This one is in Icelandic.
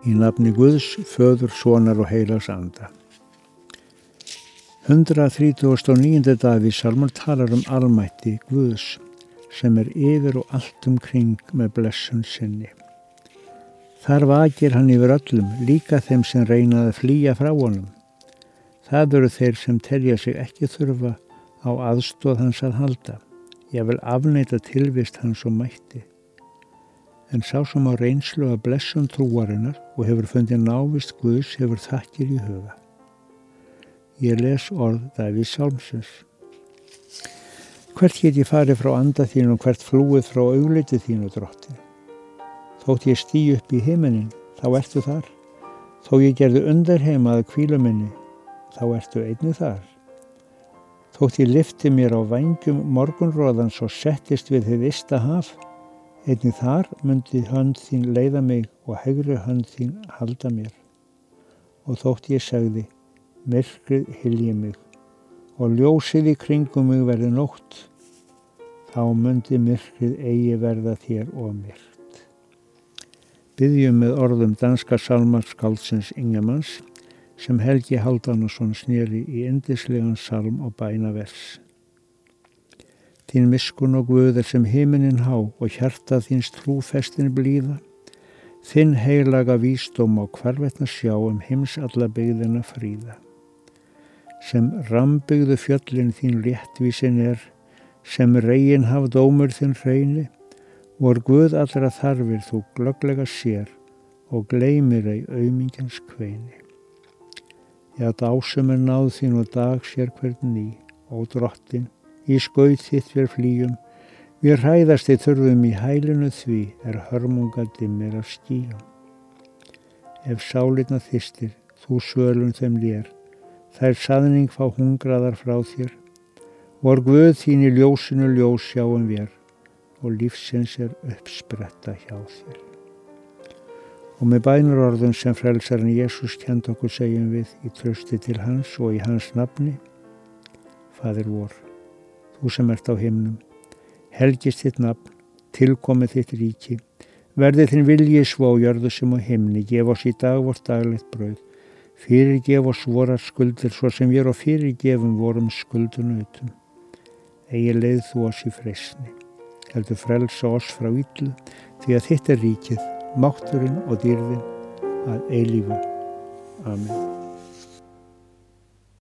Í nafni Guðs, föður, sonar og heilags anda. 139. dag við salmur talar um almætti Guðs sem er yfir og allt umkring með blessun sinni. Þar vakir hann yfir öllum, líka þeim sem reynaði að flýja frá honum. Það eru þeir sem telja sig ekki þurfa á aðstóð hans að halda. Ég vil afneita tilvist hans og mætti en sá sem á reynslu að blessum trúarinnar og hefur fundið návist Guðs hefur þakkir í huga. Ég les orð Davíð Sálmsins. Hvert get ég farið frá anda þín og hvert flúið frá auglitið þínu drottin? Þótt ég stý upp í heiminin, þá ertu þar. Þó ég gerði undir heimaðu kvíluminni, þá ertu einni þar. Þótt ég lifti mér á vangjum morgunróðans og settist við þið vista haf, Einnig þar myndi hönd þín leiða mig og hegri hönd þín halda mér. Og þótt ég segði, myrkrið hilji mig og ljósið í kringum mig verði nótt, þá myndi myrkrið eigi verða þér og myrkt. Byggjum með orðum danska salmarskálsins Ingemanns sem Helgi Haldanarsson snýri í indislegan salm og bænavers. Þín miskun og guður sem heiminin há og hjarta þíns trúfestin blíða. Þinn heilaga vísdóm á hvarvetna sjá um heims alla byggðina fríða. Sem rambyggðu fjöllin þín léttvísin er, sem reygin haf dómur þinn hreini, vor guð allra þarfir þú glögglega sér og gleymir ei auðmingjans kveini. Já, dásum er náð þín og dag sér hvern ný, ó drottin, í skauð þitt við flýjum, við hræðast þið þurfum í hælinu því er hörmunga dimmir af skíjum. Ef sálirna þistir, þú svölun þeim lér, þær saðning fá hungraðar frá þér, vor guð þín í ljósinu ljós sjáum við og lífsins er uppspretta hjá þér. Og með bænurorðun sem frelsarinn Jésús kent okkur segjum við í trösti til hans og í hans nafni, Fadir vor þú sem ert á himnum. Helgist þitt nafn, tilkomið þitt ríki, verði þinn viljið svo á jörðu sem á himni, gef oss í dag vort daglegt brauð, fyrirgef oss vorar skuldir svo sem við og fyrirgefum vorum skuldunautum. Egi leið þú oss í freysni, heldur frelsa oss frá yllu, því að þitt er ríkið, mátturinn og dýrðin að eilífu. Amen.